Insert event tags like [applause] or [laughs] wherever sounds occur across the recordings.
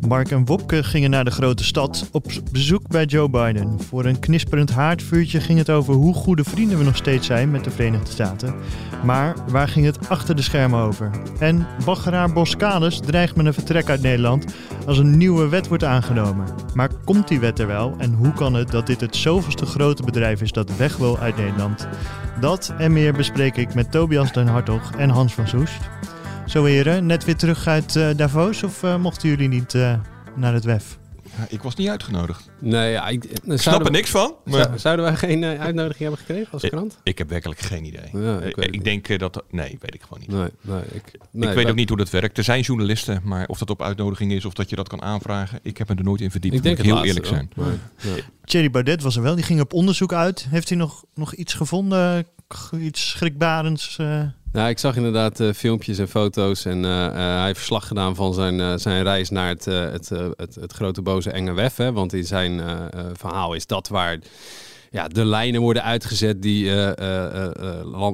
Mark en Wopke gingen naar de grote stad op bezoek bij Joe Biden. Voor een knisperend haardvuurtje ging het over hoe goede vrienden we nog steeds zijn met de Verenigde Staten. Maar waar ging het achter de schermen over? En baggeraar Boskalis dreigt met een vertrek uit Nederland als een nieuwe wet wordt aangenomen. Maar komt die wet er wel en hoe kan het dat dit het zoveelste grote bedrijf is dat weg wil uit Nederland? Dat en meer bespreek ik met Tobias den Hartog en Hans van Soest. Zo heren, net weer terug uit uh, Davos of uh, mochten jullie niet uh, naar het WEF? Ja, ik was niet uitgenodigd. Nee, ja, ik, ik snap er niks van. Maar... Zouden wij geen uitnodiging hebben gekregen als krant? Ik, ik heb werkelijk geen idee. Ja, ik, ik denk dat... Nee, weet ik gewoon niet. Nee, nee, ik, nee, ik weet ook niet hoe dat werkt. Er zijn journalisten, maar of dat op uitnodiging is of dat je dat kan aanvragen, ik heb me er nooit in verdiept. Ik denk heel laatste, eerlijk zijn. Nee, Thierry Baudet was er wel, die ging op onderzoek uit. Heeft hij nog, nog iets gevonden? Iets schrikbarends? Nou, ik zag inderdaad uh, filmpjes en foto's en uh, uh, hij heeft verslag gedaan van zijn, zijn reis naar het, het, het, het, grote boze enge wef. Hè? Want in zijn verhaal is dat waar ja, de lijnen worden uitgezet die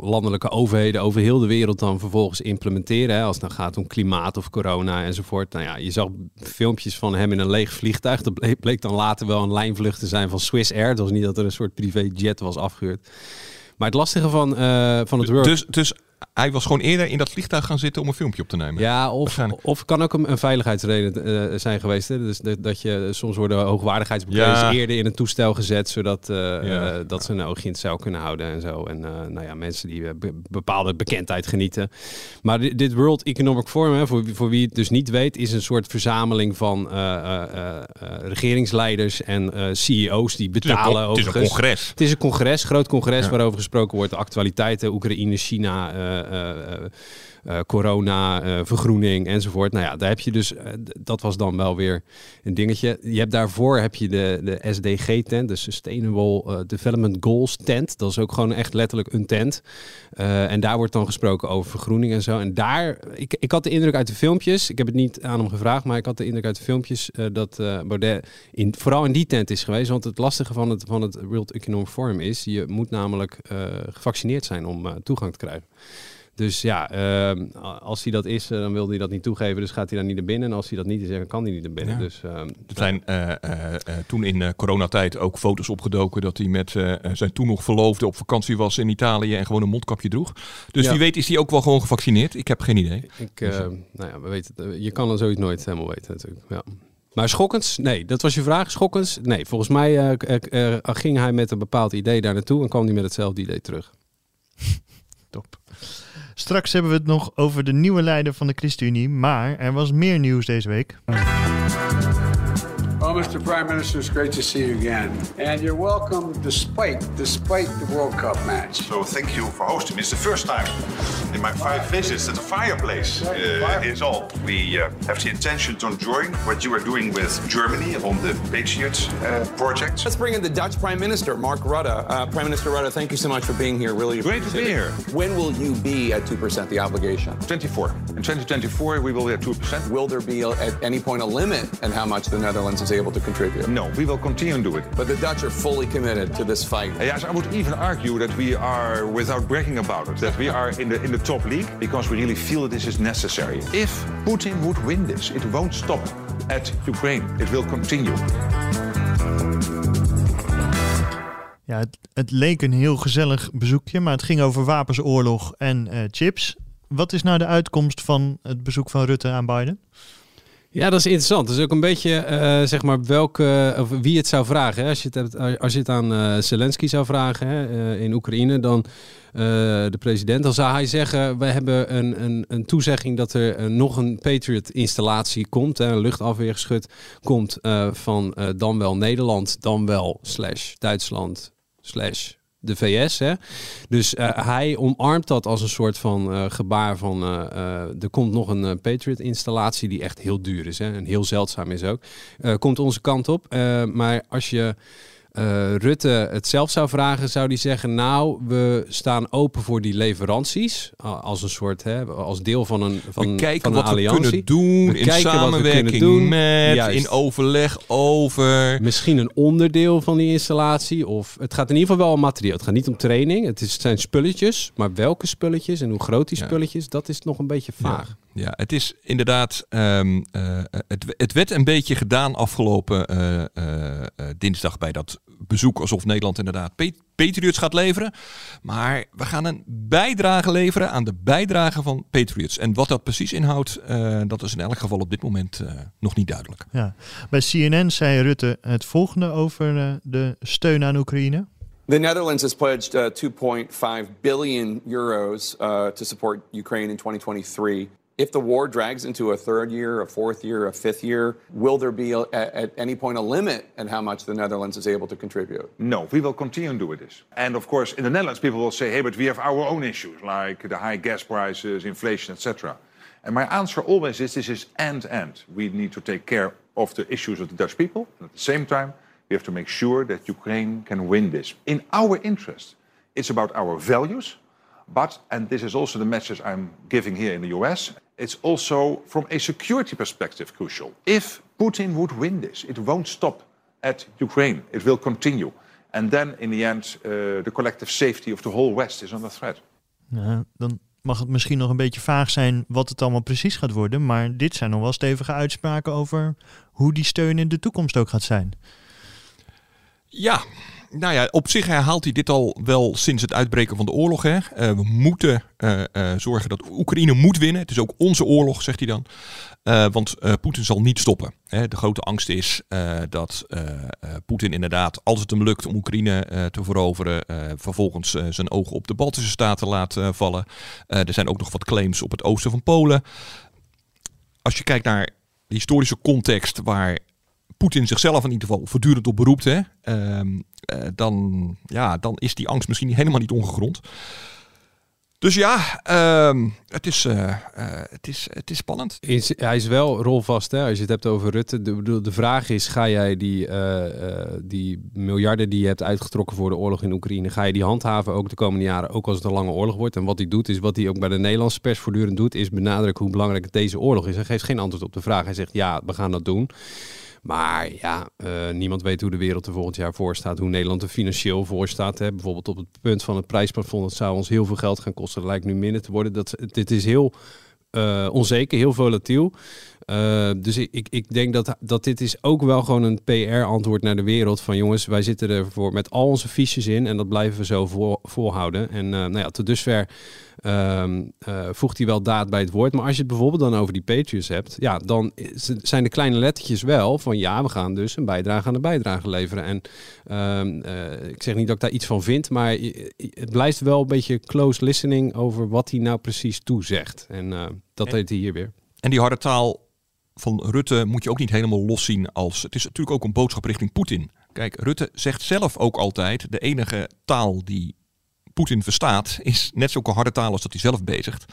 landelijke overheden over heel de wereld dan vervolgens implementeren. Hè? Als het nou gaat om klimaat of corona enzovoort. Nou ja, je zag filmpjes van hem in een leeg vliegtuig. Dat bleek, bleek dan later wel een lijnvlucht te zijn van Swiss Air. Het was niet dat er een soort privéjet was afgehuurd. Maar het lastige van, van het work... Dus, dus hij was gewoon eerder in dat vliegtuig gaan zitten om een filmpje op te nemen. Ja, of, of kan ook een, een veiligheidsreden uh, zijn geweest. Hè? Dus dat, dat je soms worden hoogwaardigheidsbewijzen ja. eerder in een toestel gezet, zodat uh, ja. uh, dat ze een oogje in het zeil kunnen houden en zo. En nou ja, mensen die be bepaalde bekendheid genieten. Maar dit, dit World Economic Forum, hè, voor, voor wie het dus niet weet, is een soort verzameling van regeringsleiders en CEO's die betalen het is een, het is een congres. Het is een congres, groot congres waarover gesproken wordt. De actualiteiten, Oekraïne, China. uh, Uh, corona, uh, vergroening enzovoort. Nou ja, daar heb je dus, dat was dan wel weer een dingetje. Je hebt daarvoor heb je de, de SDG-tent, de Sustainable Development Goals tent. Dat is ook gewoon echt letterlijk een tent. en daar wordt dan gesproken over vergroening en zo. En daar, ik, ik had de indruk uit de filmpjes, ik heb het niet aan hem gevraagd, maar ik had de indruk uit de filmpjes dat Baudet in, vooral in die tent is geweest. Want het lastige van het, van het World Economic Forum is, je moet namelijk gevaccineerd zijn om toegang te krijgen. Dus ja, uh, als hij dat is, uh, dan wil hij dat niet toegeven. Dus gaat hij daar niet naar binnen. En als hij dat niet is, dan kan hij niet naar binnen. Ja. Dus, uh, er zijn uh, toen in coronatijd ook foto's opgedoken dat hij met zijn toen nog verloofde op vakantie was in Italië en gewoon een mondkapje droeg. Dus ja. wie weet is hij ook wel gewoon gevaccineerd. Ik heb geen idee. Ik, dus, nou ja, we weten je kan dan zoiets nooit helemaal weten natuurlijk. Ja. Maar schokkends? Nee, dat was je vraag. Schokkends? Nee, volgens mij ging hij met een bepaald idee daar naartoe en kwam hij met hetzelfde idee terug. [laughs] Top. Straks hebben we het nog over de nieuwe leider van de ChristenUnie, maar er was meer nieuws deze week. Well, Mr. Prime Minister, it's great to see you again. And you're welcome despite despite the World Cup match. So thank you for hosting me. It's the first time in my five visits that the fireplace uh, is on. We uh, have the intention to join what you are doing with Germany on the Patriot uh, project. Let's bring in the Dutch Prime Minister, Mark Rutte. Uh, Prime Minister Rutte, thank you so much for being here. Really great to be here. When will you be at 2% the obligation? 24. In 2024, we will be at 2%. Will there be at any point a limit in how much the Netherlands is able to contribute? No, we will continue to do it. But the Dutch are fully committed to this fight. Yes, I would even argue that we are, without bragging about it, that we are in the in the top league because we really feel that this is necessary. If Putin would win this, it won't stop at Ukraine. It will continue. Ja, het, het leek een heel gezellig bezoekje, maar het ging over wapensoorlog en uh, chips. Wat is nou de uitkomst van het bezoek van Rutte aan Biden? Ja, dat is interessant. Is ook een beetje, uh, zeg maar, welke, of wie het zou vragen. Hè? Als, je het hebt, als je het aan uh, Zelensky zou vragen hè, in Oekraïne, dan de president, dan zou hij zeggen: We hebben een, een, een toezegging dat er nog een Patriot-installatie komt, hè, een luchtafweergeschut komt van dan wel Nederland, dan wel slash Duitsland, slash de VS. Hè? Dus uh, hij omarmt dat als een soort van uh, gebaar van... er komt nog een Patriot-installatie die echt heel duur is. Hè? En heel zeldzaam is ook. komt onze kant op. maar als je uh, Rutte het zelf zou vragen, zou die zeggen: Nou, we staan open voor die leveranties. Als een soort, hè, als deel van een, van, van wat alliantie. we kunnen doen. We in kijken samenwerking wat we doen. met, Juist. in overleg over. Misschien een onderdeel van die installatie. Of het gaat in ieder geval wel om materiaal. Het gaat niet om training. Het, is, het zijn spulletjes. Maar welke spulletjes en hoe groot die spulletjes, ja. dat is nog een beetje vaag. Ja, ja het is inderdaad. Um, uh, het, het werd een beetje gedaan afgelopen uh, uh, dinsdag bij dat bezoek alsof Nederland inderdaad Patriots gaat leveren. Maar we gaan een bijdrage leveren aan de bijdrage van Patriots. En wat dat precies inhoudt, uh, dat is in elk geval op dit moment uh, nog niet duidelijk. Ja. Bij CNN zei Rutte het volgende over uh, de steun aan Oekraïne. The Netherlands has pledged uh, 2.5 billion euros uh, to support Ukraine in 2023. If the war drags into a third year, a fourth year, a fifth year, will there be a, at any point a limit at how much the Netherlands is able to contribute? No, we will continue doing this. And of course, in the Netherlands, people will say, hey, but we have our own issues, like the high gas prices, inflation, etc. And my answer always is this is and and. We need to take care of the issues of the Dutch people. And at the same time, we have to make sure that Ukraine can win this in our interest. It's about our values. But, and this is also the message I'm giving here in the US, it's also from a security perspective crucial. If Putin would win this, it won't stop at Ukraine. It will continue. And then in the end, uh, the collective safety of the whole West is under threat. Dan mag het misschien nog een beetje vaag zijn wat het allemaal precies gaat worden. Maar dit zijn nog wel stevige uitspraken over hoe die steun in de toekomst ook gaat zijn. Ja, nou ja, op zich herhaalt hij dit al wel sinds het uitbreken van de oorlog. Hè. Uh, we moeten uh, uh, zorgen dat Oekraïne moet winnen. Het is ook onze oorlog, zegt hij dan. want Poetin zal niet stoppen. Hè. De grote angst is dat Poetin inderdaad, als het hem lukt om Oekraïne te veroveren, vervolgens zijn ogen op de Baltische Staten laat vallen. er zijn ook nog wat claims op het oosten van Polen. Als je kijkt naar de historische context waar Poetin zichzelf in ieder geval voortdurend op beroept, hè, uh, dan, ja, dan is die angst misschien helemaal niet ongegrond. Dus ja, uh, het, is, uh, uh, het, is, het is spannend. Hij is wel rolvast, hè? als je het hebt over Rutte. De, de vraag is, ga jij die, die miljarden die je hebt uitgetrokken voor de oorlog in Oekraïne, ga je die handhaven ook de komende jaren, ook als het een lange oorlog wordt? En wat hij doet, is wat hij ook bij de Nederlandse pers voortdurend doet, is benadrukken hoe belangrijk deze oorlog is. Hij geeft geen antwoord op de vraag. Hij zegt, ja, we gaan dat doen. Maar ja, uh, niemand weet hoe de wereld er volgend jaar voor staat. Hoe Nederland er financieel voor staat. Hè. Bijvoorbeeld op het punt van het prijsplafond. Dat zou ons heel veel geld gaan kosten. Dat lijkt nu minder te worden. Dat, dit is heel uh, onzeker, heel volatiel. Uh, dus ik, ik denk dat, dat dit is ook wel gewoon een PR-antwoord naar de wereld. Van jongens, wij zitten ervoor met al onze fiches in. En dat blijven we zo vol, volhouden. En nou ja, tot dusver uh, voegt hij wel daad bij het woord. Maar als je het bijvoorbeeld dan over die Patriots hebt, ja, dan zijn de kleine lettertjes wel van ja, we gaan dus een bijdrage aan de bijdrage leveren. En uh, ik zeg niet dat ik daar iets van vind, maar het blijft wel een beetje close listening over wat hij nou precies toezegt. En uh, dat en, deed hij hier weer. En die harde taal van Rutte moet je ook niet helemaal loszien als. Het is natuurlijk ook een boodschap richting Poetin. Kijk, Rutte zegt zelf ook altijd: de enige taal die Poetin verstaat, is net zulke harde taal als dat hij zelf bezigt.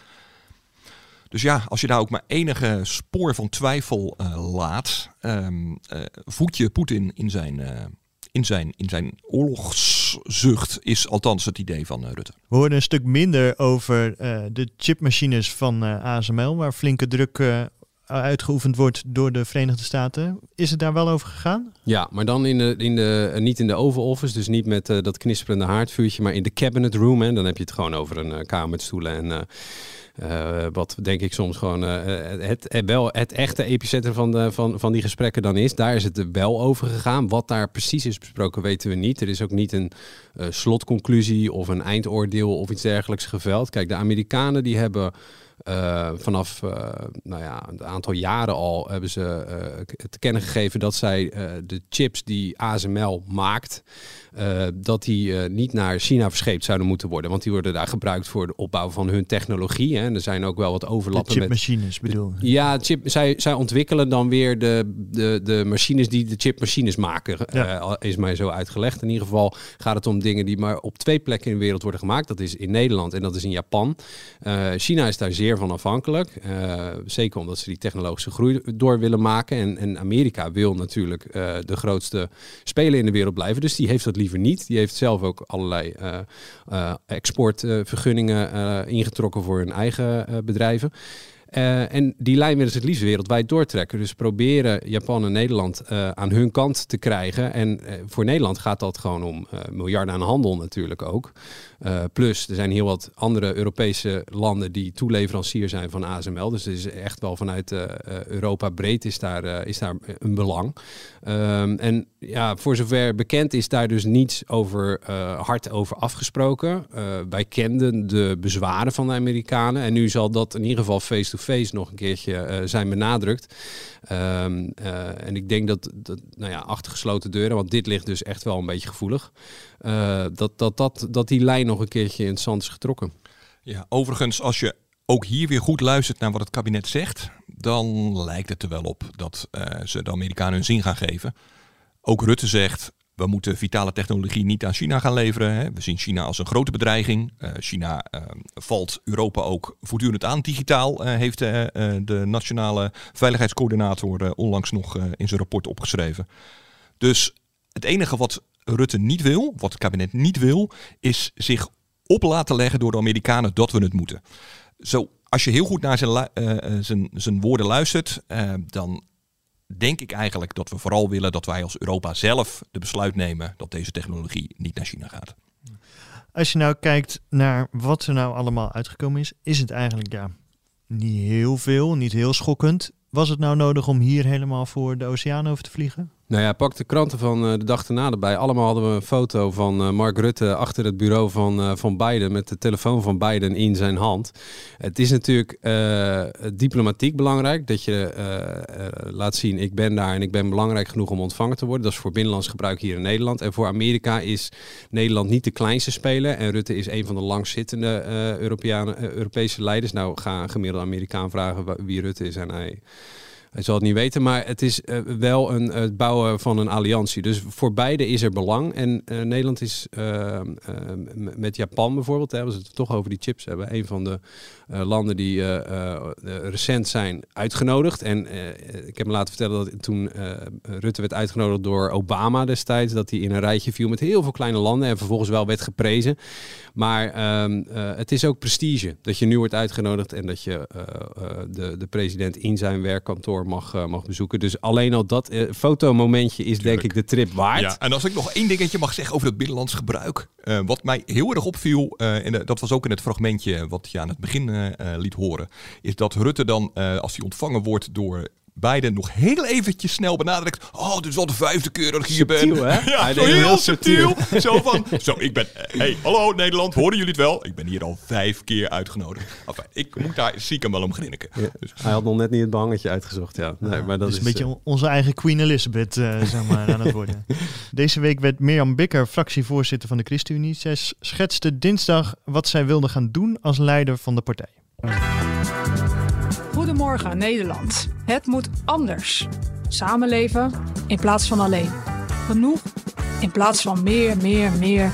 Dus ja, als je daar ook maar enige spoor van twijfel uh, laat, um, uh, voed je Poetin in zijn, uh, in, zijn, in zijn oorlogszucht, is althans het idee van Rutte. We hoorden een stuk minder over de chipmachines van ASML, waar flinke druk uitgeoefend wordt door de Verenigde Staten. Is het daar wel over gegaan? Ja, maar dan in de, in de, niet in de Oval Office, dus niet met uh, dat knisperende haardvuurtje, maar in de cabinet room. En dan heb je het gewoon over een uh, kamer met stoelen en... Uh, uh, wat denk ik soms gewoon uh, het, het, wel het echte epicentrum van, van, van die gesprekken dan is. Daar is het wel over gegaan. Wat daar precies is besproken weten we niet. Er is ook niet een slotconclusie of een eindoordeel of iets dergelijks geveld. Kijk, de Amerikanen die hebben Uh, vanaf uh, nou ja, een aantal jaren al hebben ze uh, te kennen gegeven dat zij de chips die ASML maakt, dat die niet naar China verscheept zouden moeten worden. Want die worden daar gebruikt voor de opbouw van hun technologie. Hè. En er zijn ook wel wat overlappen de chipmachines met... bedoel Ja, chip, zij, zij ontwikkelen dan weer de, de, de machines die de chipmachines maken. Ja. is mij zo uitgelegd. In ieder geval gaat het om dingen die maar op twee plekken in de wereld worden gemaakt. Dat is in Nederland en dat is in Japan. China is daar zeer van afhankelijk. Zeker omdat ze die technologische groei door willen maken. En, en Amerika wil natuurlijk de grootste speler in de wereld blijven. Dus die heeft dat liever niet. Die heeft zelf ook allerlei uh, exportvergunningen ingetrokken voor hun eigen bedrijven. Uh, en die lijn willen ze het liefst wereldwijd doortrekken. Dus proberen Japan en Nederland uh, aan hun kant te krijgen. En uh, voor Nederland gaat dat gewoon om miljarden aan handel natuurlijk ook. plus, er zijn heel wat andere Europese landen die toeleverancier zijn van ASML. Dus het is echt wel vanuit Europa breed is daar, is daar een belang. Um, en ja, voor zover bekend is daar dus niets over hard over afgesproken. wij kenden de bezwaren van de Amerikanen. En nu zal dat in ieder geval face face nog een keertje uh, zijn benadrukt. Um, uh, en ik denk dat, dat, nou ja, achter gesloten deuren, want dit ligt dus echt wel een beetje gevoelig, uh, dat, dat, dat, dat die lijn nog een keertje in het zand is getrokken. Ja, overigens, als je ook hier weer goed luistert naar wat het kabinet zegt, dan lijkt het er wel op dat ze de Amerikanen hun zin gaan geven. Ook Rutte zegt, we moeten vitale technologie niet aan China gaan leveren. Hè. We zien China als een grote bedreiging. Uh, China uh, valt Europa ook voortdurend aan. Digitaal uh, heeft de nationale veiligheidscoördinator onlangs nog in zijn rapport opgeschreven. Dus het enige wat Rutte niet wil, wat het kabinet niet wil, is zich op laten leggen door de Amerikanen dat we het moeten. Zo, als je heel goed naar zijn, zijn, zijn woorden luistert, dan denk ik eigenlijk dat we vooral willen dat wij als Europa zelf de besluit nemen dat deze technologie niet naar China gaat. Als je nou kijkt naar wat er nou allemaal uitgekomen is, is het eigenlijk ja, niet heel veel, niet heel schokkend. Was het nou nodig om hier helemaal voor de oceaan over te vliegen? Nou ja, pak de kranten van uh, de dag erna erbij. Allemaal hadden we een foto van uh, Mark Rutte achter het bureau van, uh, van Biden met de telefoon van Biden in zijn hand. Het is natuurlijk diplomatiek belangrijk dat je laat zien ik ben daar en ik ben belangrijk genoeg om ontvangen te worden. Dat is voor binnenlands gebruik hier in Nederland. En voor Amerika is Nederland niet de kleinste speler en Rutte is een van de langzittende Europese leiders. Nou, ga gemiddelde Amerikaan vragen wie Rutte is en hij hij zal het niet weten, maar het is uh, wel een, het bouwen van een alliantie. Dus voor beide is er belang. En uh, Nederland is met Japan bijvoorbeeld, hè, we het toch over die chips hebben, een van de landen die recent zijn uitgenodigd. En ik heb me laten vertellen dat toen Rutte werd uitgenodigd door Obama destijds, dat hij in een rijtje viel met heel veel kleine landen en vervolgens wel werd geprezen. Maar ehm, het is ook prestige dat je nu wordt uitgenodigd en dat je de, de president in zijn werkkantoor mag, uh, mag bezoeken. Dus alleen al dat uh, fotomomentje is denk ik de trip waard. Ja, en als ik nog één dingetje mag zeggen over het binnenlands gebruik. Uh, wat mij heel erg opviel, en dat was ook in het fragmentje wat je aan het begin liet horen, is dat Rutte dan, als hij ontvangen wordt door Biden nog heel eventjes snel benadrukt. Oh, dit is al de vijfde keer dat ik hier subtiel, ben. Hè? [laughs] Ja, zo heel, subtiel. [laughs] zo van, zo, ik ben, hey, hallo Nederland, horen jullie het wel? Ik ben hier al vijf keer uitgenodigd. Enfin, ik moet daar stiekem wel om grinniken. Ja, dus. Hij had nog net niet het behangetje uitgezocht, ja. Nee, maar dat is is een beetje uh, onze eigen Queen Elizabeth, uh, [laughs] zeg maar, aan het worden. Deze week werd Mirjam Bikker fractievoorzitter van de ChristenUnie. Zij schetste dinsdag wat zij wilde gaan doen als leider van de partij. Goedemorgen Nederland. Het moet anders. Samenleven in plaats van alleen. Genoeg in plaats van meer, meer, meer.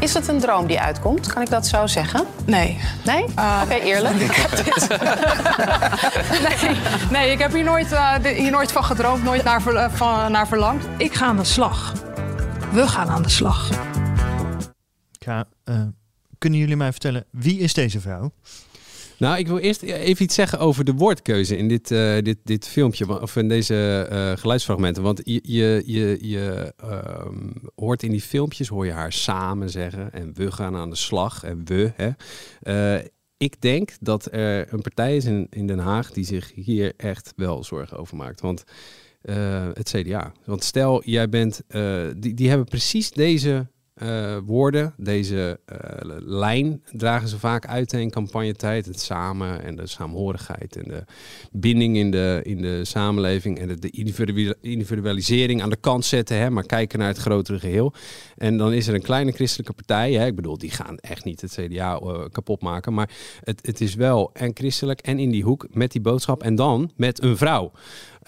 Is het een droom die uitkomt? Kan ik dat zo zeggen? Nee. Nee? Uh, Oké, okay, eerlijk. Ik heb dit. nee, nee, ik heb hier nooit, uh, hier nooit van gedroomd, nooit naar, ver, uh, van, naar verlangd. Ik ga aan de slag. We gaan aan de slag. Kunnen jullie mij vertellen, wie is deze vrouw? Nou, ik wil eerst even iets zeggen over de woordkeuze in dit, uh, dit, dit filmpje, of in deze uh, geluidsfragmenten. Want je, je, je, uh, hoort in die filmpjes, hoor je haar samen zeggen en we gaan aan de slag en we. Hè. Eh, ik denk dat er een partij is in, in Den Haag die zich hier echt wel zorgen over maakt. Want het CDA. Want stel, jij bent, die, die hebben precies deze eh, woorden, deze eh, lijn, dragen ze vaak uit in campagnetijd. Het samen en de saamhorigheid en de binding in de, in de samenleving en de, de individu- individualisering aan de kant zetten, hè, maar kijken naar het grotere geheel. En dan is er een kleine christelijke partij, hè, ik bedoel, die gaan echt niet het CDA eh, kapot maken, maar het, het is wel en christelijk en in die hoek met die boodschap en dan met een vrouw.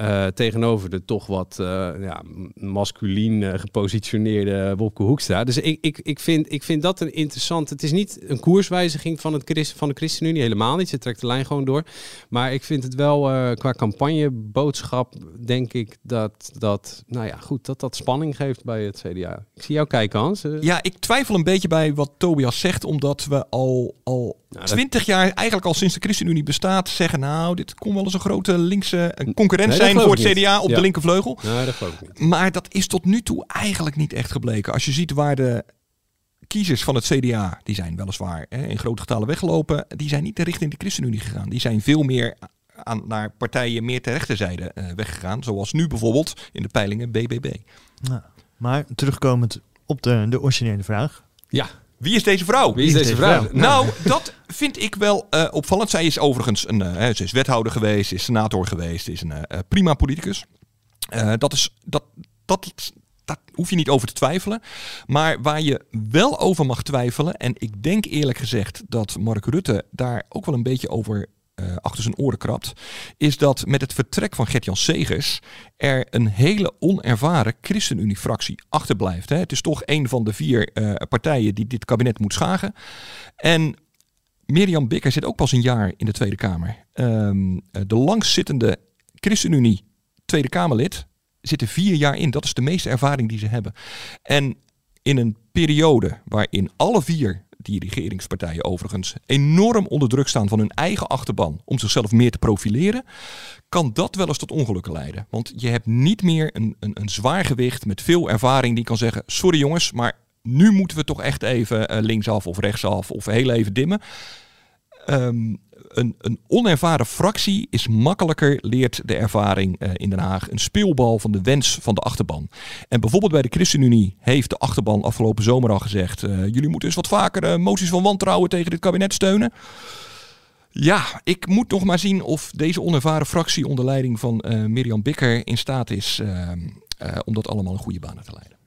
Eh, tegenover de toch wat eh, ja, masculien eh, gepositioneerde Wopke Hoekstra. Dus ik, ik, ik, vind, ik vind dat een interessant... Het is niet een koerswijziging van, het van de ChristenUnie, helemaal niet. Ze trekt de lijn gewoon door. Maar ik vind het wel qua campagneboodschap, denk ik, dat dat, nou ja, goed, dat dat spanning geeft bij het CDA. Ik zie jou kijken, Hans. Ja, ik twijfel een beetje bij wat Tobias zegt, omdat we al, al Nou, dat- 20 jaar, eigenlijk al sinds de ChristenUnie bestaat, zeggen nou, dit kon wel eens een grote linkse concurrent Nee, voor het niet. CDA op Ja. de linkervleugel. Nee, dat geloof ik niet. Maar dat is tot nu toe eigenlijk niet echt gebleken. Als je ziet waar de kiezers van het CDA, die zijn weliswaar hè, in grote getalen weggelopen, die zijn niet richting de ChristenUnie gegaan. Die zijn veel meer aan, naar partijen meer ter rechterzijde eh, weggegaan. Zoals nu bijvoorbeeld in de peilingen BBB. Nou, maar terugkomend op de, de originele vraag. Ja. Wie is deze vrouw? Wie is deze vrouw? Nou, dat vind ik wel eh, opvallend. Zij is overigens een, eh, hè, ze is wethouder geweest, ze is senator geweest, ze is een eh, eh, prima politicus. Eh, dat, is, dat, dat, dat hoef je niet over te twijfelen. Maar waar je wel over mag twijfelen, en ik denk eerlijk gezegd dat Mark Rutte daar ook wel een beetje over eh, achter zijn oren krabt, is dat met het vertrek van Gert-Jan Segers er een hele onervaren ChristenUnie-fractie achterblijft. Hè. Het is toch een van de vier eh, partijen die dit kabinet moet schagen. En Mirjam Bikker zit ook pas een jaar in de Tweede Kamer. Eh, de langstzittende ChristenUnie Tweede Kamerlid zit er vier jaar in. Dat is de meeste ervaring die ze hebben. En in een periode waarin alle vier die regeringspartijen overigens enorm onder druk staan van hun eigen achterban om zichzelf meer te profileren, kan dat wel eens tot ongelukken leiden. Want je hebt niet meer een, een, een zwaar gewicht met veel ervaring die kan zeggen: sorry jongens, maar nu moeten we toch echt even eh, linksaf of rechtsaf of heel even dimmen. Ehm, een, een onervaren fractie is makkelijker, leert de ervaring eh, in Den Haag, een speelbal van de wens van de achterban. En bijvoorbeeld bij de ChristenUnie heeft de achterban afgelopen zomer al gezegd: eh, jullie moeten eens wat vaker eh, moties van wantrouwen tegen dit kabinet steunen. Ja, ik moet nog maar zien of deze onervaren fractie onder leiding van Mirjam Bikker in staat is om dat allemaal in goede banen te leiden.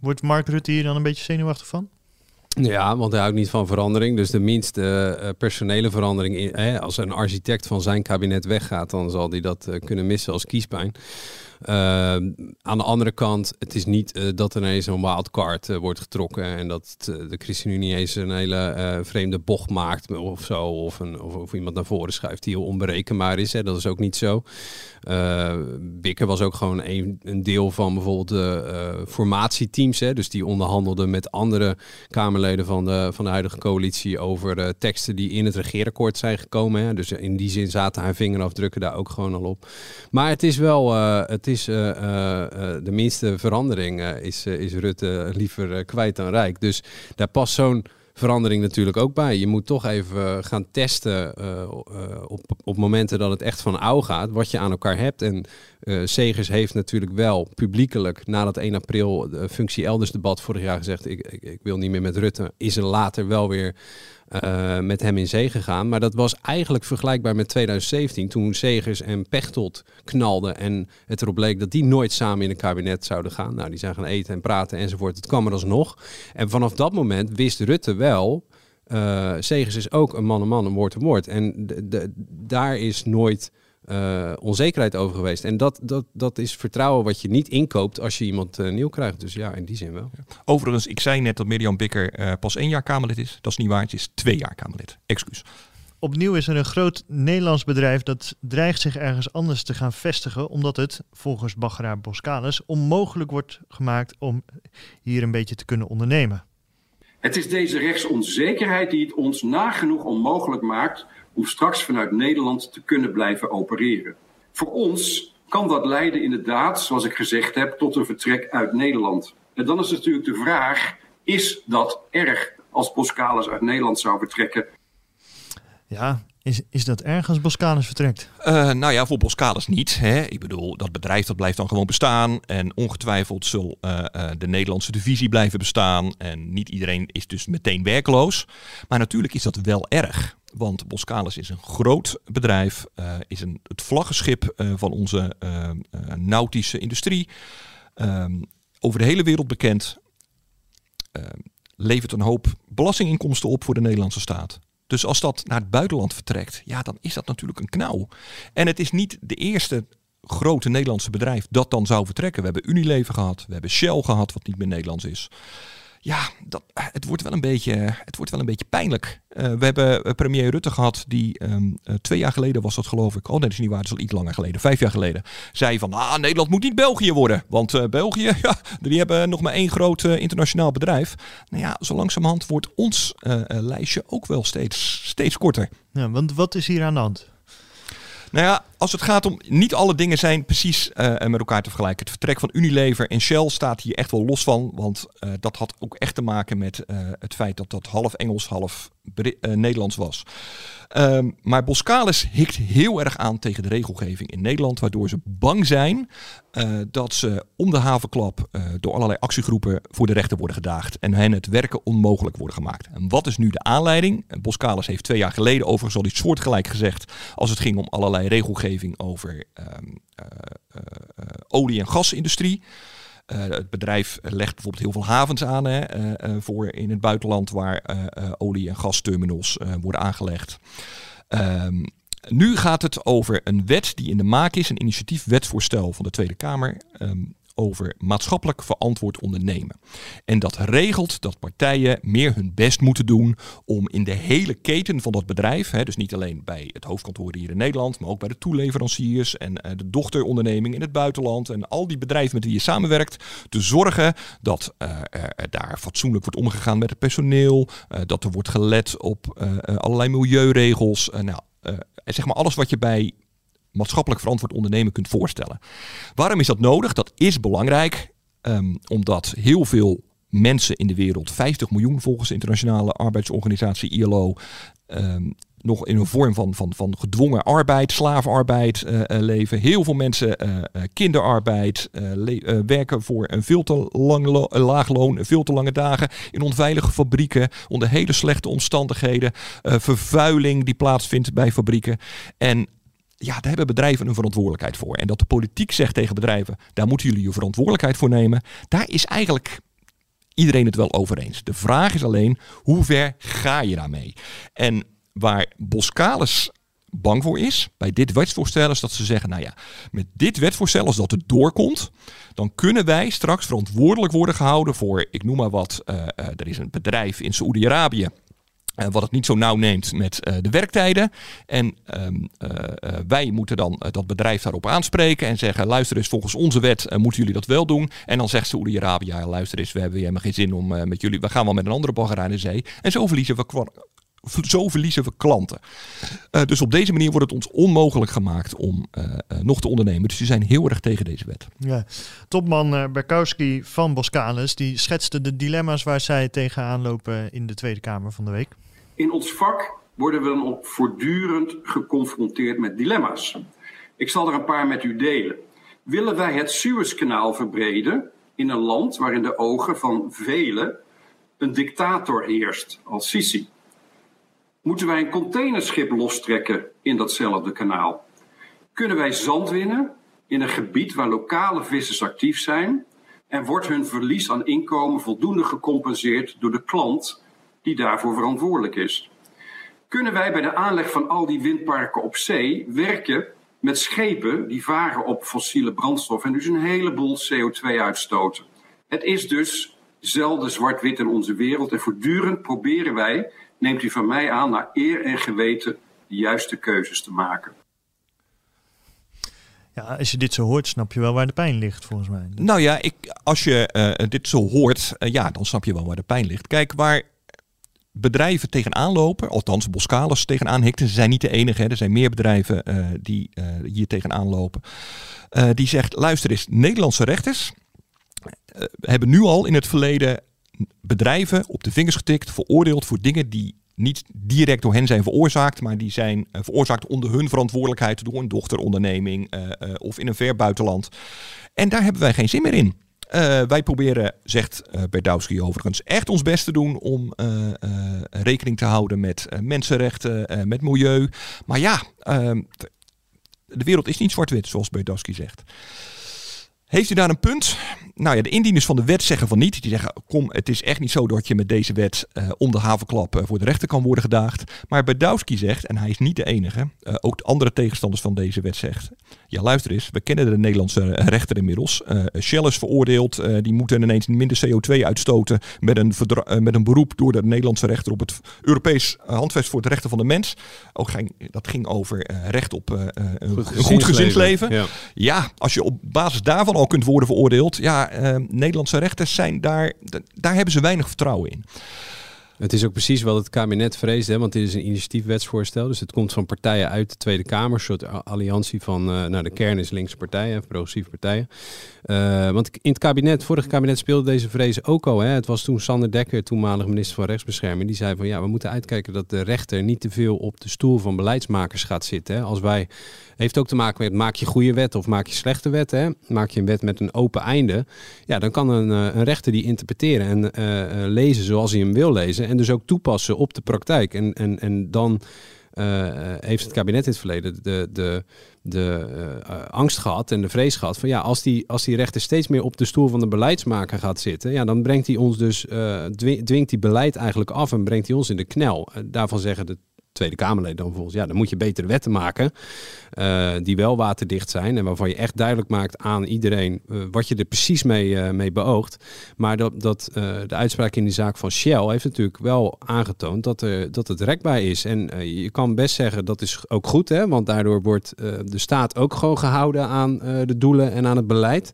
Wordt Mark Rutte hier dan een beetje zenuwachtig van? Ja, want hij houdt niet van verandering. Dus de minste eh, personele verandering. In, als een architect van zijn kabinet weggaat, dan zal hij dat eh, kunnen missen als kiespijn. Ehm, aan de andere kant, het is niet eh, dat er ineens een wildcard eh, wordt getrokken en dat eh, de ChristenUnie eens een hele vreemde bocht maakt of zo. Of, een, of, of iemand naar voren schuift die heel onberekenbaar is. Hè. Dat is ook niet zo. Eh Bikker was ook gewoon een, een deel van bijvoorbeeld de formatieteams. Hè, dus die onderhandelden met andere Kamerleden van de, van de huidige coalitie over teksten die in het regeerakkoord zijn gekomen. Hè. Dus in die zin zaten haar vingerafdrukken daar ook gewoon al op. Maar het is wel, het is eh, eh, eh, de minste verandering is, is Rutte liever kwijt dan rijk. Dus daar past zo'n verandering natuurlijk ook bij. Je moet toch even gaan testen op, op momenten dat het echt van ouw gaat, wat je aan elkaar hebt. En Segers heeft natuurlijk wel publiekelijk na dat 1 april functie elders debat vorig jaar gezegd, ik, ik, ik wil niet meer met Rutte. Is er later wel weer eh, met hem in zee gegaan. Maar dat was eigenlijk vergelijkbaar met 2017, toen Segers en Pechtold knalden en het erop bleek dat die nooit samen in een kabinet zouden gaan. Nou, die zijn gaan eten en praten enzovoort. Het kwam er alsnog. En vanaf dat moment wist Rutte wel, eh Segers is ook een man een man, een woord een woord. En de- daar is nooit eh, onzekerheid over geweest. En dat, dat, dat is vertrouwen wat je niet inkoopt als je iemand eh, nieuw krijgt. Dus ja, in die zin wel. Overigens, ik zei net dat Mirjam Bikker eh, pas één jaar Kamerlid is. Dat is niet waar, het is twee jaar Kamerlid. Excuus. Opnieuw is er een groot Nederlands bedrijf dat dreigt zich ergens anders te gaan vestigen, omdat het, volgens Baggeraar Boskalis, onmogelijk wordt gemaakt om hier een beetje te kunnen ondernemen. Het is deze rechtsonzekerheid die het ons nagenoeg onmogelijk maakt om straks vanuit Nederland te kunnen blijven opereren. Voor ons kan dat leiden inderdaad, zoals ik gezegd heb, tot een vertrek uit Nederland. En dan is natuurlijk de vraag, is dat erg als Boskalis uit Nederland zou vertrekken? Ja, is, is dat erg als Boskalis vertrekt? Uh, nou ja, voor Boskalis niet. Hè. Ik bedoel, dat bedrijf dat blijft dan gewoon bestaan. En ongetwijfeld zal uh, uh, de Nederlandse divisie blijven bestaan. En niet iedereen is dus meteen werkloos. Maar natuurlijk is dat wel erg. Want Boskalis is een groot bedrijf, is een, het vlaggenschip van onze nautische industrie. Ehm, over de hele wereld bekend. Levert een hoop belastinginkomsten op voor de Nederlandse staat. Dus als dat naar het buitenland vertrekt, ja, dan is dat natuurlijk een knauw. En het is niet de eerste grote Nederlandse bedrijf dat dan zou vertrekken. We hebben Unilever gehad, we hebben Shell gehad, wat niet meer Nederlands is ja, dat, het, wordt wel een beetje, het wordt wel een beetje pijnlijk. Uh, we hebben uh, premier Rutte gehad, die uh, twee jaar geleden was dat geloof ik. Oh nee, dat is niet waar, dat is al iets langer geleden. Vijf jaar geleden. Zei van, ah, Nederland moet niet België worden. Want België, [laughs] ja, die hebben nog maar één groot internationaal bedrijf. Nou ja, zo langzamerhand wordt ons lijstje ook wel steeds, steeds korter. Ja, want wat is hier aan de hand? Nou ja, als het gaat om. Niet alle dingen zijn precies uh, met elkaar te vergelijken. Het vertrek van Unilever en Shell staat hier echt wel los van. Want uh, dat had ook echt te maken met uh, het feit dat dat half Engels, half Nederlands was. Um, maar Boskalis hikt heel erg aan tegen de regelgeving in Nederland. Waardoor ze bang zijn dat ze om de havenklap door allerlei actiegroepen voor de rechter worden gedaagd. En hen het werken onmogelijk worden gemaakt. En wat is nu de aanleiding? Boskalis heeft twee jaar geleden overigens al iets soortgelijk gezegd. Als het ging om allerlei regelgeving over um, olie- en gasindustrie. Uh, het bedrijf legt bijvoorbeeld heel veel havens aan hè, uh, voor in het buitenland waar olie- en gasterminals worden aangelegd. Um, nu gaat het over een wet die in de maak is, een initiatiefwetvoorstel van de Tweede Kamer. Um, over maatschappelijk verantwoord ondernemen. En dat regelt dat partijen meer hun best moeten doen om in de hele keten van dat bedrijf, hè, dus niet alleen bij het hoofdkantoor hier in Nederland, maar ook bij de toeleveranciers en uh, de dochteronderneming in het buitenland en al die bedrijven met wie je samenwerkt, te zorgen dat uh, er daar fatsoenlijk wordt omgegaan met het personeel, uh, dat er wordt gelet op allerlei milieuregels. nou, zeg maar alles wat je bij maatschappelijk verantwoord ondernemen kunt voorstellen. Waarom is dat nodig? Dat is belangrijk, um, omdat heel veel mensen in de wereld, 50 miljoen volgens de internationale arbeidsorganisatie ILO, um, nog in een vorm van, van, van gedwongen arbeid, slavenarbeid uh, leven. Heel veel mensen uh, kinderarbeid, werken voor een veel te lang laag loon, veel te lange dagen in onveilige fabrieken, onder hele slechte omstandigheden, vervuiling die plaatsvindt bij fabrieken. En ja, daar hebben bedrijven een verantwoordelijkheid voor. En dat de politiek zegt tegen bedrijven, daar moeten jullie je verantwoordelijkheid voor nemen. Daar is eigenlijk iedereen het wel over eens. De vraag is alleen, hoe ver ga je daarmee? En waar Boskalis bang voor is, bij dit wetsvoorstel, is dat ze zeggen, nou ja, met dit wetsvoorstel, als dat er doorkomt, dan kunnen wij straks verantwoordelijk worden gehouden voor, ik noem maar wat, uh, uh, er is een bedrijf in Saoedi-Arabië uh, wat het niet zo nauw neemt met uh, de werktijden. En um, uh, wij moeten dan dat bedrijf daarop aanspreken en zeggen: luister eens, volgens onze wet moeten jullie dat wel doen. En dan zegt Saoedi-Arabië: luister eens, we hebben helemaal geen zin om met jullie. We gaan wel met een andere bagger aan de zee. En zo verliezen we zo verliezen we klanten. Dus op deze manier wordt het ons onmogelijk gemaakt om nog te ondernemen. Dus die zijn heel erg tegen deze wet. Ja. Topman Berkowski van Boskalis die schetste de dilemma's waar zij tegenaan lopen in de Tweede Kamer van de week. In ons vak worden we dan ook voortdurend geconfronteerd met dilemma's. Ik zal er een paar met u delen. Willen wij het Suezkanaal verbreden in een land waar in de ogen van velen een dictator heerst als Sisi? Moeten wij een containerschip lostrekken in datzelfde kanaal? Kunnen wij zand winnen in een gebied waar lokale vissers actief zijn? En wordt hun verlies aan inkomen voldoende gecompenseerd door de klant die daarvoor verantwoordelijk is? Kunnen wij bij de aanleg van al die windparken op zee werken met schepen die varen op fossiele brandstof en dus een heleboel CO2 uitstoten? Het is dus zelden zwart-wit in onze wereld en voortdurend proberen wij neemt u van mij aan naar eer en geweten de juiste keuzes te maken. Ja, als je dit zo hoort, snap je wel waar de pijn ligt, volgens mij. Nou ja, ik, als je uh, dit zo hoort, uh, ja, dan snap je wel waar de pijn ligt. Kijk, waar bedrijven tegenaan lopen, althans Boskalis tegenaan hikten, ze zijn niet de enige, hè, er zijn meer bedrijven uh, die hier tegenaan lopen. die zegt, luister eens, Nederlandse rechters hebben nu al in het verleden bedrijven op de vingers getikt, veroordeeld voor dingen die niet direct door hen zijn veroorzaakt, maar die zijn eh, veroorzaakt onder hun verantwoordelijkheid door een dochteronderneming eh, eh, of in een ver buitenland. En daar hebben wij geen zin meer in. Eh, wij proberen, zegt uh, Berdowski overigens, echt ons best te doen om uh, rekening te houden met mensenrechten, met milieu. Maar ja, ehm, de wereld is niet zwart-wit, zoals Berdowski zegt. Heeft u daar een punt? Nou ja, de indieners van de wet zeggen van niet. Die zeggen, kom, het is echt niet zo dat je met deze wet uh, om de havenklap uh, voor de rechter kan worden gedaagd. Maar Berdowski zegt, en hij is niet de enige, uh, ook de andere tegenstanders van deze wet zegt. Ja, luister eens, we kennen de Nederlandse rechter inmiddels. Shell is veroordeeld, die moeten ineens minder CO2 uitstoten met een, met een beroep door de Nederlandse rechter op het Europees handvest voor de rechten van de mens. Ook ging, dat ging over recht op een goed, goed gezinsleven. Ja. ja, als je op basis daarvan al kunt worden veroordeeld. Ja, uh, Nederlandse rechters zijn daar, daar hebben ze weinig vertrouwen in. Het is ook precies wat het kabinet vreest, hè, want dit is een initiatiefwetsvoorstel. Dus het komt van partijen uit de Tweede Kamer, een soort alliantie van, uh, nou de kern is linkse partijen, progressieve partijen. Uh, want in het kabinet, vorig kabinet speelde deze vrees ook al. Hè. Het was toen Sander Dekker, toenmalig minister van Rechtsbescherming, die zei van ja, we moeten uitkijken dat de rechter niet te veel op de stoel van beleidsmakers gaat zitten. Hè. Als wij, heeft ook te maken met maak je goede wet of maak je slechte wet. Hè. Maak je een wet met een open einde, ja, dan kan een, een rechter die interpreteren en lezen zoals hij hem wil lezen. En dus ook toepassen op de praktijk. En, en, en dan uh, heeft het kabinet in het verleden de, de, de uh, angst gehad en de vrees gehad van ja, als die, als die rechter steeds meer op de stoel van de beleidsmaker gaat zitten, ja, dan brengt hij ons dus, uh, dwingt die beleid eigenlijk af en brengt hij ons in de knel. daarvan zeggen de Tweede Kamerleden dan volgens, ja, dan moet je betere wetten maken uh, die wel waterdicht zijn en waarvan je echt duidelijk maakt aan iedereen uh, wat je er precies mee, uh, mee beoogt. Maar dat, dat de uitspraak in die zaak van Shell heeft natuurlijk wel aangetoond dat, er, dat het rekbaar is. En je kan best zeggen dat is ook goed, hè, want daardoor wordt de staat ook gewoon gehouden aan de doelen en aan het beleid.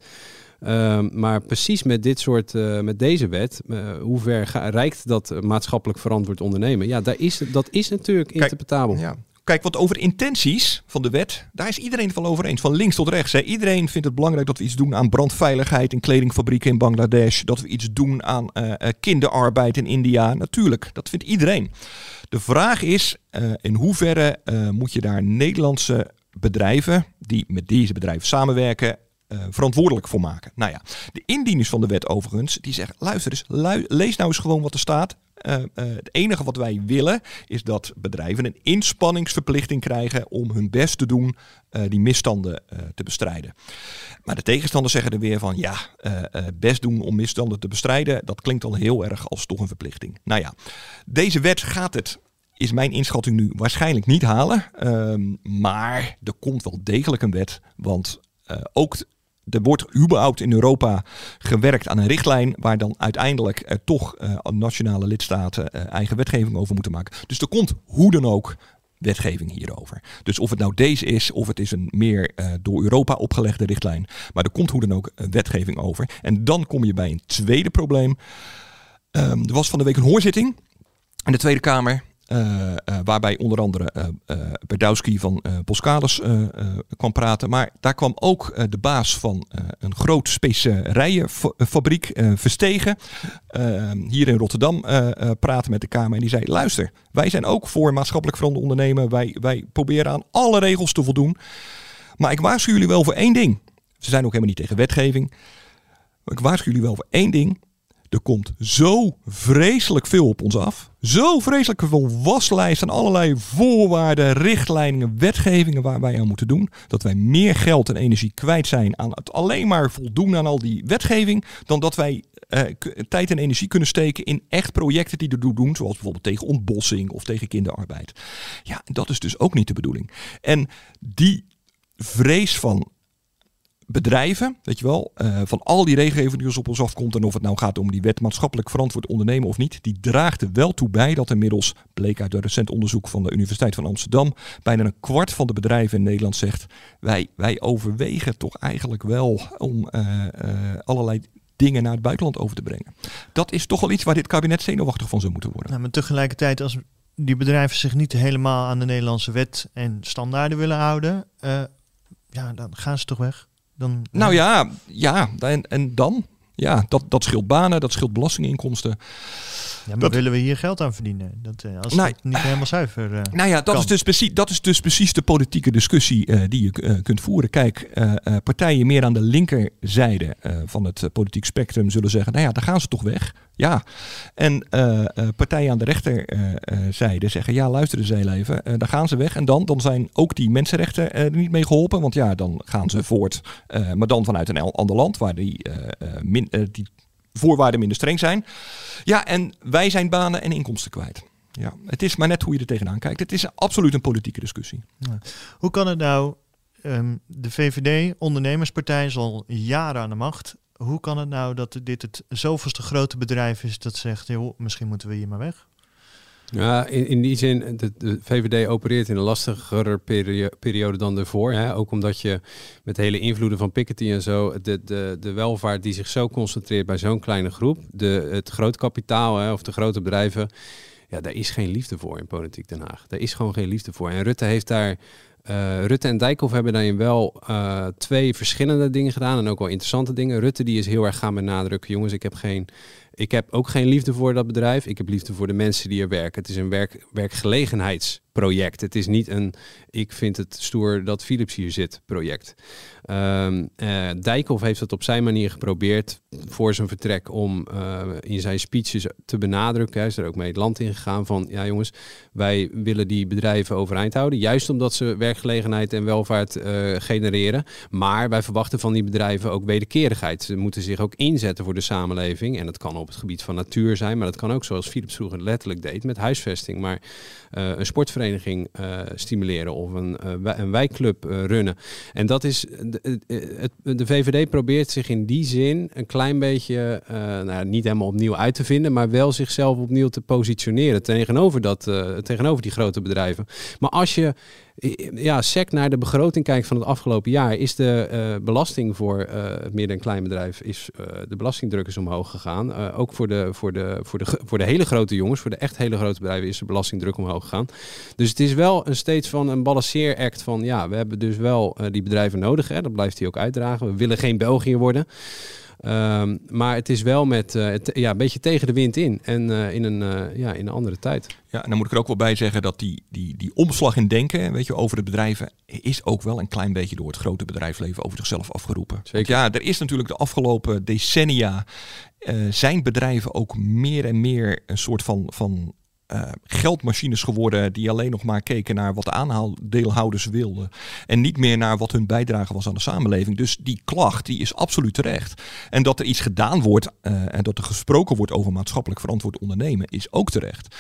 Uh, maar precies met dit soort, uh, met deze wet, uh, hoe ver reikt dat maatschappelijk verantwoord ondernemen? Ja, daar is, dat is natuurlijk Kijk, interpretabel. Ja. Kijk, wat over intenties van de wet, daar is iedereen het wel over eens. Van links tot rechts. Hè. Iedereen vindt het belangrijk dat we iets doen aan brandveiligheid in kledingfabrieken in Bangladesh. Dat we iets doen aan uh, kinderarbeid in India. Natuurlijk, dat vindt iedereen. De vraag is, uh, in hoeverre moet je daar Nederlandse bedrijven die met deze bedrijven samenwerken uh, verantwoordelijk voor maken. Nou ja, de indieners van de wet overigens, die zeggen, luister eens, lees nou eens gewoon wat er staat. Uh, uh, het enige wat wij willen is dat bedrijven een inspanningsverplichting krijgen om hun best te doen uh, die misstanden te bestrijden. Maar de tegenstanders zeggen er weer van ja, best doen om misstanden te bestrijden, dat klinkt al heel erg als toch een verplichting. Nou ja, deze wet gaat het is mijn inschatting nu waarschijnlijk niet halen. Ehm, maar er komt wel degelijk een wet. Want ook er wordt überhaupt in Europa gewerkt aan een richtlijn waar dan uiteindelijk uh, toch uh, nationale lidstaten uh, eigen wetgeving over moeten maken. Dus er komt hoe dan ook wetgeving hierover. Dus of het nou deze is, of het is een meer door Europa opgelegde richtlijn. Maar er komt hoe dan ook wetgeving over. En dan kom je bij een tweede probleem. Um, er was van de week een hoorzitting in de Tweede Kamer. Uh, uh, waarbij onder andere uh, Berdowski van Boskalis kwam praten. Maar daar kwam ook de baas van een groot specerijenfabriek, Verstegen, hier in Rotterdam praten met de Kamer. En die zei, luister, wij zijn ook voor maatschappelijk veranderd ondernemen. Wij, wij proberen aan alle regels te voldoen. Maar ik waarschuw jullie wel voor één ding. Ze zijn ook helemaal niet tegen wetgeving. Maar ik waarschuw jullie wel voor één ding. Er komt zo vreselijk veel op ons af. Zo vreselijk veel waslijsten en allerlei voorwaarden, richtlijnen, wetgevingen waar wij aan moeten doen. Dat wij meer geld en energie kwijt zijn aan het alleen maar voldoen aan al die wetgeving. Dan dat wij uh, tijd en energie kunnen steken in echt projecten die ertoe doen. Zoals bijvoorbeeld tegen ontbossing of tegen kinderarbeid. Ja, dat is dus ook niet de bedoeling. En die vrees van bedrijven, weet je wel, uh, van al die regelgeving die ons op ons afkomt en of het nou gaat om die wet maatschappelijk verantwoord ondernemen of niet, die draagt er wel toe bij dat inmiddels, bleek uit een recent onderzoek van de Universiteit van Amsterdam, bijna een kwart van de bedrijven in Nederland zegt, wij, wij overwegen toch eigenlijk wel om uh, uh, allerlei dingen naar het buitenland over te brengen. Dat is toch wel iets waar dit kabinet zenuwachtig van zou moeten worden. Nou, maar tegelijkertijd als die bedrijven zich niet helemaal aan de Nederlandse wet en standaarden willen houden, ja, dan gaan ze toch weg. Dan, nou ja, ja en, en dan? Ja, dat, dat scheelt banen, dat scheelt belastinginkomsten. Ja, maar Dat- willen we hier geld aan verdienen? Dat, eh, als Nou, het niet helemaal zuiver eh, Nou ja, dat kan. is, dus precies, dat is dus precies de politieke discussie eh, die je eh, kunt voeren. Kijk, eh, eh, partijen meer aan de linkerzijde eh, van het eh, politiek spectrum zullen zeggen, nou ja, dan gaan ze toch weg. Ja. En eh, eh, partijen aan de rechterzijde zeggen, ja, luister eens heel even, eh, dan gaan ze weg. En dan, dan zijn ook die mensenrechten eh, er niet mee geholpen, want ja, dan gaan ze voort, eh, maar dan vanuit een ander land waar die, eh, eh, min, eh, die voorwaarden minder streng zijn. Ja, en wij zijn banen en inkomsten kwijt. Ja, het is maar net hoe je er tegenaan kijkt. Het is absoluut een politieke discussie. Hoe kan het nou, ehm, de VVD, ondernemerspartij, is al jaren aan de macht. Hoe kan het nou dat dit het zoveelste grote bedrijf is dat zegt, joh, misschien moeten we hier maar weg? Ja, in, in die zin, de, VVD opereert in een lastigere perio- periode dan ervoor. Hè? Ook omdat je met hele invloeden van Piketty en zo, de, de, de welvaart die zich zo concentreert bij zo'n kleine groep, de, het groot kapitaal hè, of de grote bedrijven, ja, daar is geen liefde voor in politiek Den Haag. Daar is gewoon geen liefde voor. En Rutte heeft daar. eh, Rutte en Dijkhoff hebben daarin wel eh, twee verschillende dingen gedaan en ook wel interessante dingen. Rutte die is heel erg gaan benadrukken, jongens, ik heb geen ik heb ook geen liefde voor dat bedrijf. Ik heb liefde voor de mensen die er werken. Het is een werk, werkgelegenheidsproject. Het is niet een ik vind het stoer dat Philips hier zit project. Ehm eh, Dijkhoff heeft het op zijn manier geprobeerd voor zijn vertrek om eh, in zijn speeches te benadrukken. Hij is er ook mee het land in gegaan van ja jongens, wij willen die bedrijven overeind houden. Juist omdat ze werkgelegenheid en welvaart eh, genereren. Maar wij verwachten van die bedrijven ook wederkerigheid. Ze moeten zich ook inzetten voor de samenleving. En dat kan op het gebied van natuur zijn, maar dat kan ook zoals Philips vroeger letterlijk deed met huisvesting. Maar eh, een sportvereniging eh, stimuleren of een, wij- een wijkclub runnen. En dat is, de, de VVD probeert zich in die zin een klein beetje, nou, niet helemaal opnieuw uit te vinden, maar wel zichzelf opnieuw te positioneren tegenover, dat, tegenover die grote bedrijven. Maar als je ja, sec naar de begroting kijkt van het afgelopen jaar, is de belasting voor het midden- en kleinbedrijf, is de belastingdruk is omhoog gegaan. Eh, ook voor de, voor, de, voor, de, voor de hele grote jongens, voor de echt hele grote bedrijven, is de belastingdruk omhoog gegaan. Dus het is wel een steeds van een balanceeract van ja, we hebben dus wel eh, die bedrijven nodig. Hè, dat blijft hij ook uitdragen. We willen geen België worden. Ehm, maar het is wel met eh, het- ja, een beetje tegen de wind in en eh, in, een, eh, ja, in een andere tijd. Ja, en dan moet ik er ook wel bij zeggen dat die, die, die omslag in denken, weet je, over de bedrijven, is ook wel een klein beetje door het grote bedrijfsleven over zichzelf afgeroepen. Want ja, er is natuurlijk de afgelopen decennia zijn bedrijven ook meer en meer een soort van, van eh, geldmachines geworden die alleen nog maar keken naar wat de aandeelhouders wilden en niet meer naar wat hun bijdrage was aan de samenleving. Dus die klacht die is absoluut terecht. En dat er iets gedaan wordt eh, en dat er gesproken wordt over maatschappelijk verantwoord ondernemen is ook terecht.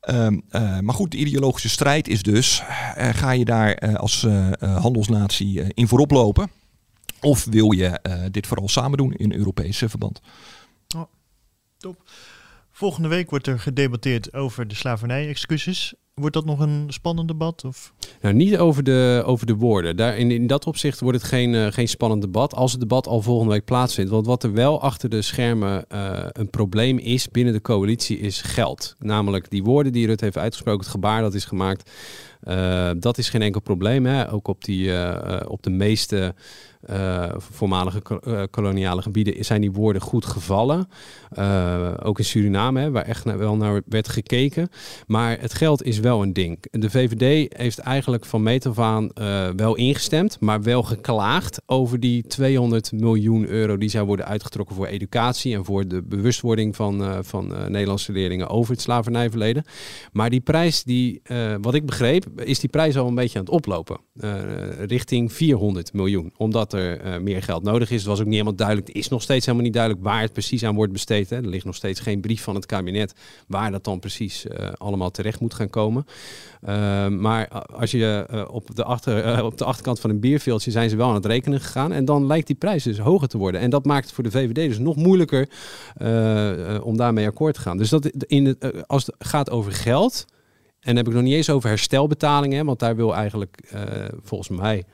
Ehm, eh, maar goed, de ideologische strijd is dus, ga je daar als handelsnatie in voorop lopen? Of wil je dit vooral samen doen in Europees eh, verband? Top. Volgende week wordt er gedebatteerd over de slavernij-excuses. Wordt dat nog een spannend debat? Of? Nou, niet over de, over de woorden. Daar, in, in dat opzicht wordt het geen, eh, geen spannend debat. Als het debat al volgende week plaatsvindt. Want wat er wel achter de schermen eh, een probleem is binnen de coalitie, is geld. Namelijk die woorden die Rutte heeft uitgesproken, het gebaar dat is gemaakt. eh, dat is geen enkel probleem. Hè? Ook op, die, op de meeste eh, voormalige eh, koloniale gebieden zijn die woorden goed gevallen. Eh, ook in Suriname, hè, waar echt wel naar werd gekeken. Maar het geld is wel een ding. De VVD heeft eigenlijk van meet af aan wel ingestemd, maar wel geklaagd over die 200 miljoen euro die zou worden uitgetrokken voor educatie en voor de bewustwording van, van Nederlandse leerlingen over het slavernijverleden. Maar die prijs, die, wat ik begreep, is die prijs al een beetje aan het oplopen. richting 400 miljoen. Omdat er eh, meer geld nodig is. Het was ook niet helemaal duidelijk. Het is nog steeds helemaal niet duidelijk waar het precies aan wordt besteed. Hè. Er ligt nog steeds geen brief van het kabinet waar dat dan precies eh, allemaal terecht moet gaan komen. Eh, maar als je eh, op, de achter, op de achterkant van een bierveeltje zijn ze wel aan het rekenen gegaan. En dan lijkt die prijs dus hoger te worden. En dat maakt het voor de VVD dus nog moeilijker om daarmee akkoord te gaan. Dus dat in als het gaat over geld. En dan heb ik nog niet eens over herstelbetalingen, want daar wil eigenlijk volgens mij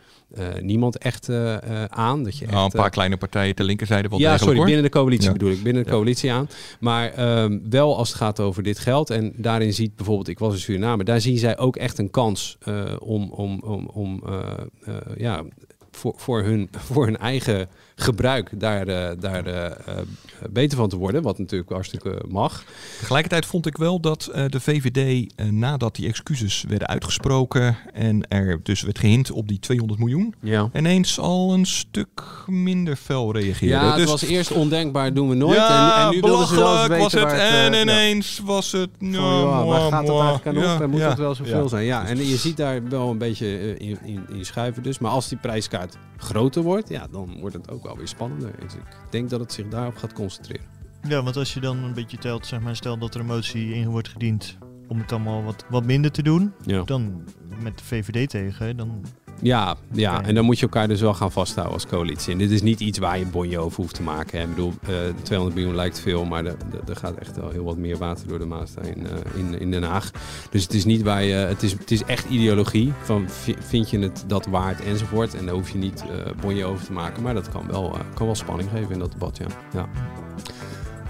niemand echt eh, eh, aan. Dat je Nou, echt, een paar eh, kleine partijen ter linkerzijde wel ja, sorry, hoor. binnen de coalitie Ja. bedoel ik, binnen de Ja. coalitie aan. Maar ehm, wel als het gaat over dit geld. En daarin ziet bijvoorbeeld, ik was in Suriname, daar zien zij ook echt een kans eh, om, om, om, om eh, eh, ja, voor, voor, hun, [laughs] voor hun eigen gebruik daar, eh, daar eh, eh, beter van te worden. Wat natuurlijk hartstikke mag. Tegelijkertijd vond ik wel dat de VVD, nadat die excuses werden uitgesproken en er dus werd gehint op die 200 miljoen, Ja. ineens al een stuk minder fel reageerde. Ja, het dus, was eerst ondenkbaar, doen we nooit. Ja, en, en nu wilden ze wel weten was het. en ja. ineens was het... Van, nou, ja, waar gaat het eigenlijk aan op? Ja, en moet ja, het wel zoveel ja. zijn? Ja, en je ziet daar wel een beetje in, in, in schuiven dus. Maar als die prijskaart groter wordt, ja, dan wordt het ook wel weer spannender. Dus ik denk dat het zich daarop gaat concentreren. Ja, want als je dan een beetje telt, zeg maar, stel dat er een motie in wordt gediend om het allemaal wat, wat minder te doen, Ja. dan met de VVD tegen, dan... Ja, ja, en dan moet je elkaar dus wel gaan vasthouden als coalitie. En dit is niet iets waar je een bonje over hoeft te maken. Hè. Ik bedoel, eh 200 miljoen lijkt veel, maar er, gaat echt wel heel wat meer water door de Maas heen eh, in, in Den Haag. Dus het is niet waar je, het is, het is echt ideologie. Van vi- vind je het dat waard enzovoort. En daar hoef je niet eh bonje over te maken. Maar dat kan wel, eh, kan wel spanning geven in dat debat, ja. ja.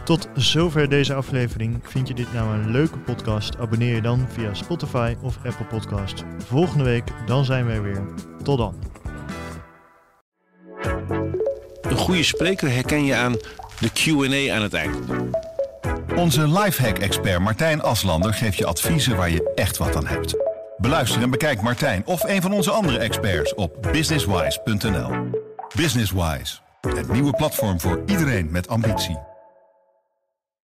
Tot zover deze aflevering. Vind je dit nou een leuke podcast? Abonneer je dan via Spotify of Apple Podcast. Volgende week, dan zijn we er weer. Tot dan. Een goede spreker herken je aan de Q&A aan het eind. Onze lifehack-expert Martijn Aslander geeft je adviezen waar je echt wat aan hebt. Beluister en bekijk Martijn of een van onze andere experts op businesswise.nl. Businesswise, het nieuwe platform voor iedereen met ambitie.